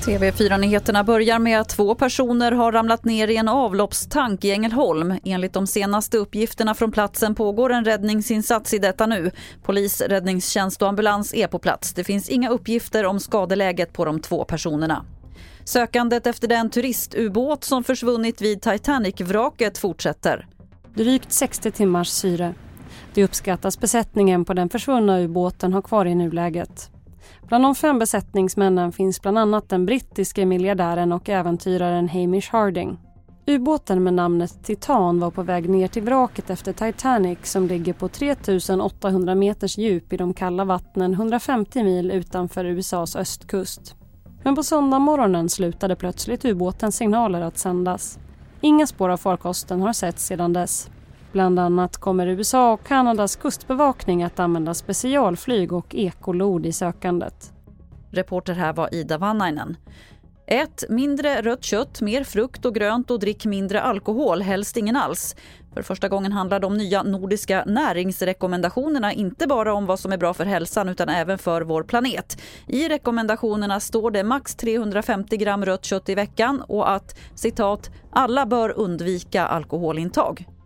TV4-nyheterna börjar med att två personer har ramlat ner i en avloppstank i Ängelholm. Enligt de senaste uppgifterna från platsen pågår en räddningsinsats i detta nu. Polis, räddningstjänst och ambulans är på plats. Det finns inga uppgifter om skadeläget på de två personerna. Sökandet efter den turistubåt som försvunnit vid Titanic-vraket fortsätter. Drygt 60 timmars syre. Det uppskattas besättningen på den försvunna ubåten har kvar i nuläget. Bland de fem besättningsmännen finns bland annat den brittiske miljardären och äventyraren Hamish Harding. Ubåten med namnet Titan var på väg ner till vraket efter Titanic som ligger på 3800 meters djup i de kalla vattnen 150 mil utanför USAs östkust. Men på söndag slutade plötsligt ubåtens signaler att sändas. Inga spår av farkosten har setts sedan dess. Bland annat kommer USA och Kanadas kustbevakning att använda specialflyg och ekolod i sökandet. Reporter här var Ida Vannainen. Ät mindre rött kött, mer frukt och grönt och drick mindre alkohol, helst ingen alls. För första gången handlar de nya nordiska näringsrekommendationerna inte bara om vad som är bra för hälsan utan även för vår planet. I rekommendationerna står det max 350 gram rött kött i veckan och att citat “alla bör undvika alkoholintag”.